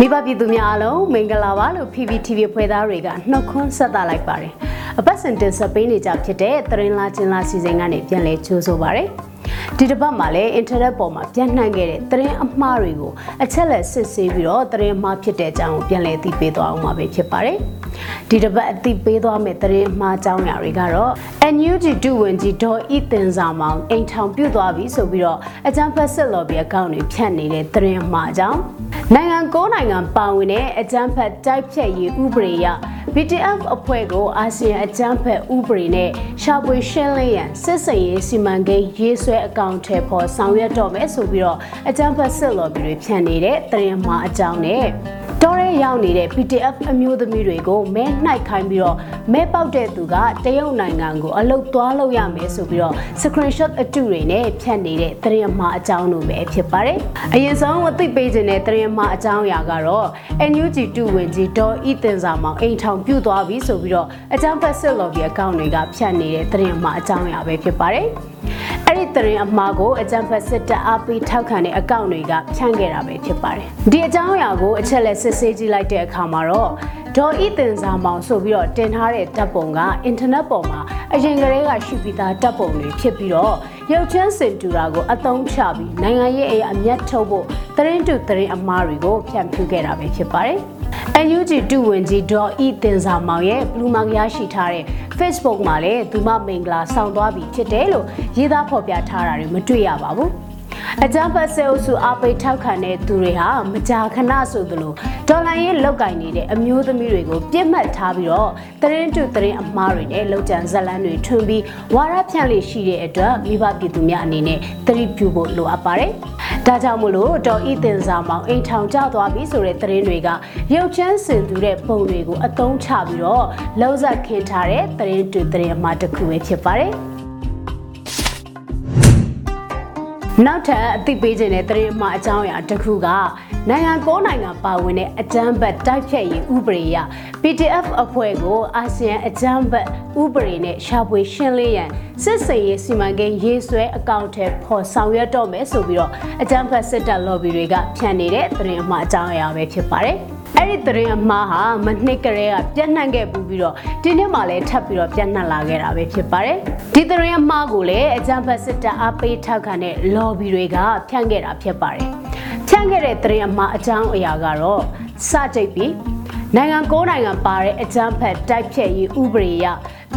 မိဘပြည်သူများအားလုံးမင်္ဂလာပါလို့ PPTV ဖွဲ့သားတွေကနှုတ်ခွန်းဆက်သလိုက်ပါတယ်အပတ်စဉ်တင်ဆက်ပေးနေကြဖြစ်တဲ့သရင်လာချင်းလာစီစဉ်ကနေပြန်လည်ကြိုးဆိုပါရစေဒီတစ်ပတ်မှာလည်းအင်တာနက်ပေါ်မှာပြန့်နှံ့ခဲ့တဲ့သတင်းအမှားတွေကိုအချက်လက်စစ်ဆေးပြီးတော့သတင်းအမှားဖြစ်တဲ့အကြောင်းကိုပြန်လည်သိပေးသွားအောင်ပါပဲဖြစ်ပါတယ်ဒီတစ်ပတ်အသိပေးသွားမယ့်သတင်းအမှားအကြောင်းအရာတွေကတော့ NUG ဒုဝန်ကြီးဒေါ်ဤတင်စာမောင်အိမ်ထောင်ပြုတ်သွားပြီဆိုပြီးတော့အကြံဖက်စစ်လော်ဘီအကောင့်တွေဖြတ်နေတဲ့သတင်းအမှားအကြောင်း နိုင်ငံကိုနိုင်ငံပါဝင်တဲ့အကြံဖက်တိုက်ဖြတ်ရေးဥပဒေအရ BTF အဖွဲ့ကိုအာဆီယံအကြမ်းဖက်ဥပဒေနဲ့ရှာဖွေရှင်းလင်းရန်စစ်စင်ရေးစီမံကိန်းရေးဆွဲအကောင့်ထဲပေါ်ဆောင်ရွက်တော့မယ်ဆိုပြီးတော့အကြမ်းဖက်စစ်လော်ဘီတွေဖြန့်နေတဲ့သတင်းမှားအကြောင်းနဲ့တော် ရဲရောက်နေတဲ့ PTF အမျိုးသမီးတွေကိုမဲနှိုက်ခိုင်းပြီးတော့မဲပေါက်တဲ့သူကတရုတ်နိုင်ငံကိုအလုတ်သွားလို့ရမယ်ဆိုပြီးတော့ screenshot အတုတွေနဲ့ဖြန့်နေတဲ့သတင်းမှားအကြောင်းတို့ပဲဖြစ်ပါတယ်။အရင်ဆုံးအသိပေးခြင်းတဲ့သတင်းမှားအကြောင်းအရာကတော့ NUG တူဝင်ကြီးဒေါ်ဤတင်စာမောင်အိမ်ထောင်ပြုတ်သွားပြီဆိုပြီးတော့အကြမ်းဖက်စစ်လော်ဘီအကောင့်တွေကဖြန့်နေတဲ့သတင်းမှားအကြောင်းအရာပဲဖြစ်ပါတယ်။ အဲ့ဒီသတင်းအမှားကိုအကြံဖက်စစ်တပ်အားပေးထောက်ခံတဲ့အကောင့်တွေကဖြန့်ခဲ့တာပဲဖြစ်ပါတယ်ဒီအကြောင်းအရာကိုအချက်လက်စစ်ဆေးကြည့်လိုက်တဲ့အခါမှာတော့ဒေါ်ဤတင်စာမောင်ဆိုပြီးတော့တင်ထားတဲ့တပ်ပုံကအင်တာနက်ပေါ်မှာအရင်ကတည်းကရှိပြီးသားတပ်ပုံတွေဖြစ်ပြီးတော့ရုပ်ချမ်းစင်တူတာကိုအသုံးချပြီးနိုင်ငံရေးအရာအမျက်ထုတ်ဖို့သတင်းတူသတင်းအမှားတွေကိုဖြန့်ဖြူးခဲ့တာပဲဖြစ်ပါတယ်။ NUG တူဝင်ကြီးဒေါ်ဤတင်စာမောင်ရဲ့ဘလူးမာကရရှိထားတဲ့ Facebook မှာလည်းသူမမင်္ဂလာဆောင်သွားပြီဖြစ်တယ်လို့ရေးသားဖော်ပြထားတာတွေမတွေ့ရပါဘူးအကြမ်းဖက်ဆဲအုပ်စုအပိတ်ထောက်ခံတဲ့သူတွေဟာမကြာခဏဆိုသလိုဒေါ်လာရေးလောက်ကင်နေတဲ့အမျိုးသမီးတွေကိုပြစ်မှတ်ထားပြီးတော့သတင်းတူသတင်းအမှားတွေနဲ့လောက်ကျန်ဇက်လန်းတွေထွန်းပြီးဝါရဖြန့်လေးရှိတဲ့အတွက်မိဘပြည်သူများအနေနဲ့သတိပြုဖို့လိုအပ်ပါတယ်။ ဒါကြောင့်မို့လို့ဒေါ်ဤတင်စာမောင်အိမ်ထောင်ကျသွားပြီဆိုတဲ့သတင်းတွေကရုပ်ချမ်းစင်သူတဲ့ပုံတွေကိုအသုံးချပြီးတော့လောက်ဆက်ခင်းထားတဲ့သတင်းတူသတင်းအမှားတစ်ခုပဲဖြစ်ပါတယ်။ နောက်ထပ်အသိပေးခြင်းတဲ့သတင်းအမှားအကြောင်းအရာတစ်ခုကနိုင်ငံကိုနိုင်ငံပါဝင်တဲ့အကြမ်းဖက်တိုက်ဖြတ်ရေးဥပဒေအရ PTF အဖွဲ့ကိုအာဆီယံအကြမ်းဖက်ဥပဒေနဲ့ရှာဖွေရှင်းလင်းရန်စစ်စင်ရေးစီမံကိန်းရေးဆွဲအကောင့်ထဲပေါ်ဆောင်ရွက်တော့မယ်ဆိုပြီးတော့အကြမ်းဖက်စစ်တပ် lobby တွေကဖြန့်နေတဲ့သတင်းအမှားအကြောင်းအရာပဲဖြစ်ပါတယ်။ အဲ့ဒီသတင်းအမှားဟာမနှစ်ကလေးကပြန့်နှံ့ခဲ့ပူပြီးတော့ဒီနှစ်မှလည်းထပ်ပြီးတော့ပြန့်နှံ့လာခဲ့တာပဲဖြစ်ပါတယ်ဒီသတင်းအမှားကိုလည်းအကြံဖတ်စစ်တပ်အားပေးထောက်ခံတဲ့ lobby တွေကဖြန့်ခဲ့တာဖြစ်ပါတယ်ဖြန့်ခဲ့တဲ့သတင်းအမှားအကြောင်းအရာကတော့စကြိတ်ပြီးနိုင်ငံကိုးနိုင်ငံပါတဲ့အကြမ်းဖက်တိုက်ဖြတ်ရေးဥပဒေအရ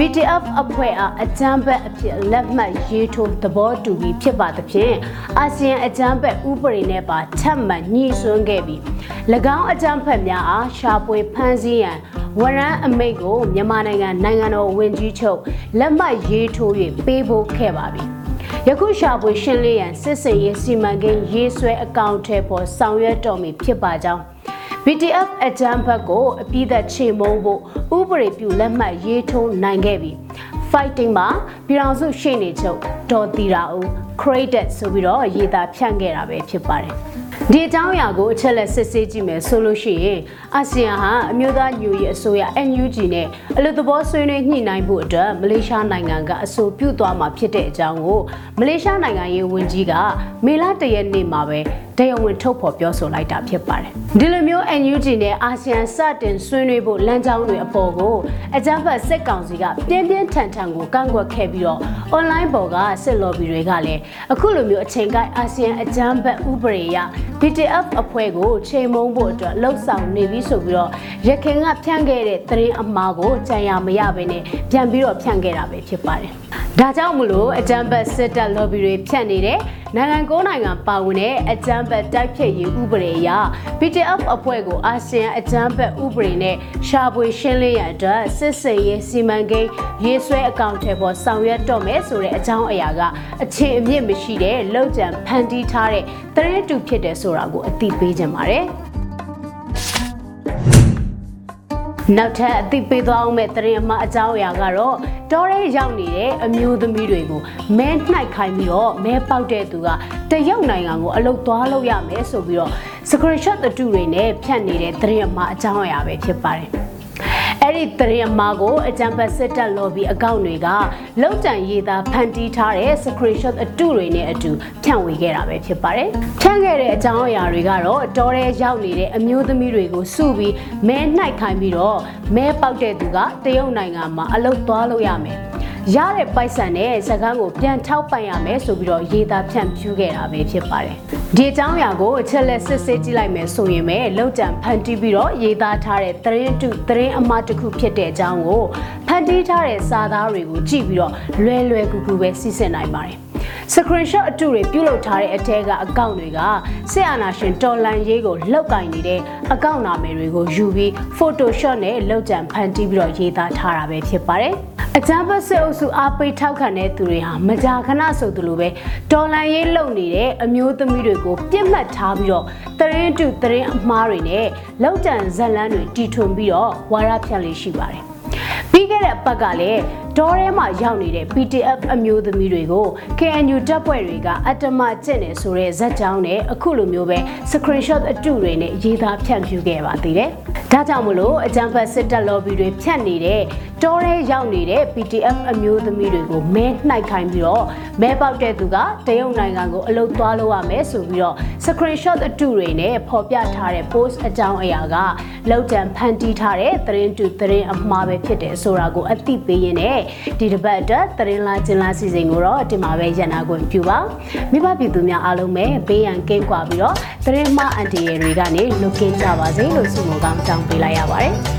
BTF အဖွဲ့အားအကြမ်းဖက်အဖြစ်လက်မှတ်ရေးထိုးသဘောတူပြီးဖြစ်ပါသဖြင့်အာဆီယံအကြမ်းဖက်ဥပဒေနဲ့ပါထပ်မံညှိစွန်းခဲ့ပြီး၎င်းအကြမ်းဖက်များအားရှာဖွေဖမ်းဆီးရန်ဝရမ်းအမိန့်ကိုမြန်မာနိုင်ငံနိုင်ငံတော်ဝန်ကြီးချုပ်လက်မှတ်ရေးထိုး၍ပေးဖို့ခဲ့ပါပြီယခုရှာဖွေရှင်းလင်းရန်စစ်စင်ရေးစီမံကိန်းရေးဆွဲအကောင့်ထဲပေါ်ဆောင်ရွက်တော်မူဖြစ်ပါကြောင်း BTF အကြမ်းဖက်ကိုအပြည့်သက်ချေမုံဖို့ဥပဒေပြုလက်မှတ်ရေးထိုးနိုင်ခဲ့ပြီ fighting မှာပြည်အောင်စုရှေ့နေချုပ်ဒေါ်တီရာဦး credit ဆိုပြီးတော့ရေးသားဖြန့်ခဲ့တာပဲဖြစ်ပါတယ်ဒီအကြောင်းအရာကိုအချက်လက်စစ်ဆေးကြည့်မယ်ဆိုလို့ရှိရင်အာဆီယံဟာအမျိုးသားညူရေးအစိုးရ NUG နဲ့အလို့သဘောဆွေးနွေးညှိနှိုင်းဖို့အတွက်မလေးရှားနိုင်ငံကအဆိုပြုသွားမှာဖြစ်တဲ့အကြောင်းကိုမလေးရှားနိုင်ငံရေးဝန်ကြီးကမေလတရက်နေ့မှာပဲ တရားဝင်ထုတ်ဖော်ပြောဆိုလိုက်တာဖြစ်ပါတယ်ဒီလိုမျိုး NUG နဲ့အာဆီယံစတင်ဆွေးနွေးဖို့လမ်းကြောင်းတွေအပေါ်ကိုအကြမ်းဖက်စစ်ကောင်စီကပြင်းပြင်းထန်ထန်ကိုကန့်ကွက်ခဲ့ပြီးတော့ online ပေါ်ကစစ် lobby တွေကလည်းအခုလိုမျိုးအချိန်ကိုက်အာဆီယံအကြမ်းဖက်ဥပဒေအရ BTF အဖွဲ့ကိုချိန်မုံဖို့အတွက်လှုပ်ဆောင်နေပြီဆိုပြီးတော့ရခင်ကဖြန့်ခဲ့တဲ့သတင်းအမှားကိုကြံရမရဘဲနဲ့ပြန်ပြီးတော့ဖြန့်ခဲ့တာပဲဖြစ်ပါတယ်။ ဒါကြောင့်မလို့အကြမ်းဖက်စစ်တပ် lobby တွေဖြန့်နေတဲ့နိုင်ငံကိုနိုင်ငံပါဝင်တဲ့အကြမ်းဖက်တိုက်ဖြတ်ရေးဥပဒေအရ BTF အဖွဲ့ကိုအာဆီယံအကြမ်းဖက်ဥပဒေနဲ့ရှာဖွေရှင်းလင်းရန်အတွက်စစ်စင်ရေးစီမံကိန်းရေးဆွဲအကောင့်ထဲပေါ်ဆောင်ရွက်တော့မယ်ဆိုတဲ့အကြောင်းအရာကအခြေအမြင့်မရှိတဲ့လောက်ကျန်ဖန်တီးထားတဲ့တရင်တူဖြစ်တယ်ဆိုတာကိုအသိပေးခြင်းပါတယ်။ နောက်ထပ်အသိပေးသွားအောင်မဲ့တရင်အမအကြောင်းအရာကတော့တောရဲရောက်နေတဲ့အမျိုးသမီးတွေကိုမဲနှိုက်ခိုင်းပြီးတော့မဲပေါက်တဲ့သူကတရုတ်နိုင်ငံကိုအလုတ်သွားလို့ရမယ်ဆိုပြီးတော့ screenshot အတူတွေနဲ့ဖြတ်နေတဲ့တရင်အမအကြောင်းအရာပဲဖြစ်ပါတယ် အဲ့ဒီသတင်းအမှားကိုအကြံဖတ်စစ်တပ် lobby အကောင့်တွေကလောက်တန်ရေးသားဖန်တီးထားတဲ့ screenshot အတုတွေနဲ့အတူဖြန့်ဝေခဲ့တာပဲဖြစ်ပါတယ်။ဖြန့်ခဲ့တဲ့အကြောင်းအရာတွေကတော့တော်ရဲရောက်နေတဲ့အမျိုးသမီးတွေကိုစုပြီးမဲနှိုက်ခိုင်းပြီးတော့မဲပေါက်တဲ့သူကတရုတ်နိုင်ငံမှာအလုပ်သွားလို့ရမယ်။ ရတဲ့ပိုက်ဆံနဲ့စကန်းကိုပြန်ထောက်ပံ့ရမယ်ဆိုပြီးတော့ရေးသားဖြန့်ဖြူးခဲ့တာပဲဖြစ်ပါတယ်။ဒီအကြောင်းအရာကိုအချက်လက်စစ်ဆေးကြည့်လိုက်မယ်ဆိုရင်ပဲလောက်တံဖန်တီးပြီးတော့ရေးသားထားတဲ့သတင်းတုသတင်းအမှားတစ်ခုဖြစ်တဲ့အကြောင်းကိုဖန်တီးထားတဲ့စာသားတွေကိုကြည့်ပြီးတော့လွယ်လွယ်ကူကူပဲစီစဉ်နိုင်ပါတယ်။ screenshot အတူတွေပြုလုပ်ထားတဲ့အထက်ကအကောင့်တွေကဆက်အာနာရှင်တော်လန်ရေးကိုလောက်ကင်နေတဲ့အကောင့်နာမည်တွေကိုယူပြီး Photoshop နဲ့လောက်တံဖန်တီးပြီးတော့ရေးသားထားတာပဲဖြစ်ပါတယ်။ အကြမ်းဖက်စစ်အုပ်စုအားပေးထောက်ခံတဲ့သူတွေဟာမကြာခဏဆိုသလိုပဲတော်လန်ရေးလုပ်နေတဲ့အမျိုးသမီးတွေကိုပြစ်မှတ်ထားပြီးတော့တရင်တူတရင်အမားတွေနဲ့လောက်တံဇက်လန်းတွေတီထွင်ပြီးတော့ဝါရဖြန့်လေးရှိပါတယ်။ ပြီးခဲ့တဲ့အပတ်ကလည်းဒေါ်ထဲမှာရောက်နေတဲ့ PTF အမျိုးသမီးတွေကို KNU တပ်ဖွဲ့တွေကအတ္တမကျင့်နေဆိုတဲ့ဇက်ကြောင်းနဲ့အခုလိုမျိုးပဲ screenshot အတုတွေနဲ့ရေးသားဖြန့်ဖြူးခဲ့ပါသေးတယ်။ဒါကြောင့်မလို့အကြံဖတ်စစ်တပ် lobby တွေဖြန့်နေတဲ့တောထဲရောက်နေတဲ့ PTF အမျိုးသမီးတွေကိုမဲနှိုက်ခိုင်းပြီးတော့မဲပေါက်တဲ့သူကတရုတ်နိုင်ငံကိုအလုပ်သွားလုပ်ရမယ်ဆိုပြီးတော့ screenshot အတုတွေနဲ့ဖော်ပြထားတဲ့ post အကြောင်းအရာကလောက်တံဖန်တီးထားတဲ့သတင်းတူသတင်းအမှားပဲဖြစ်တယ်ဆိုတာကိုအသိပေးရင်းနဲ့ဒီတစ်ပတ်အတွက်သတင်းလာကျင်လာစီစဉ်ကိုတော့ဒီမှာပဲရန်နာခွင့်ပြုပါမိဘပြည်သူများအားလုံးပဲဘေးရန်ကင်းကွာပြီးတော့သတင်းမှားအန်တီရတွေကနေလွတ်ကင်းကြပါစေလို့ဆုမကောင်းတောင်းပေးလိုက်ရပါတယ်။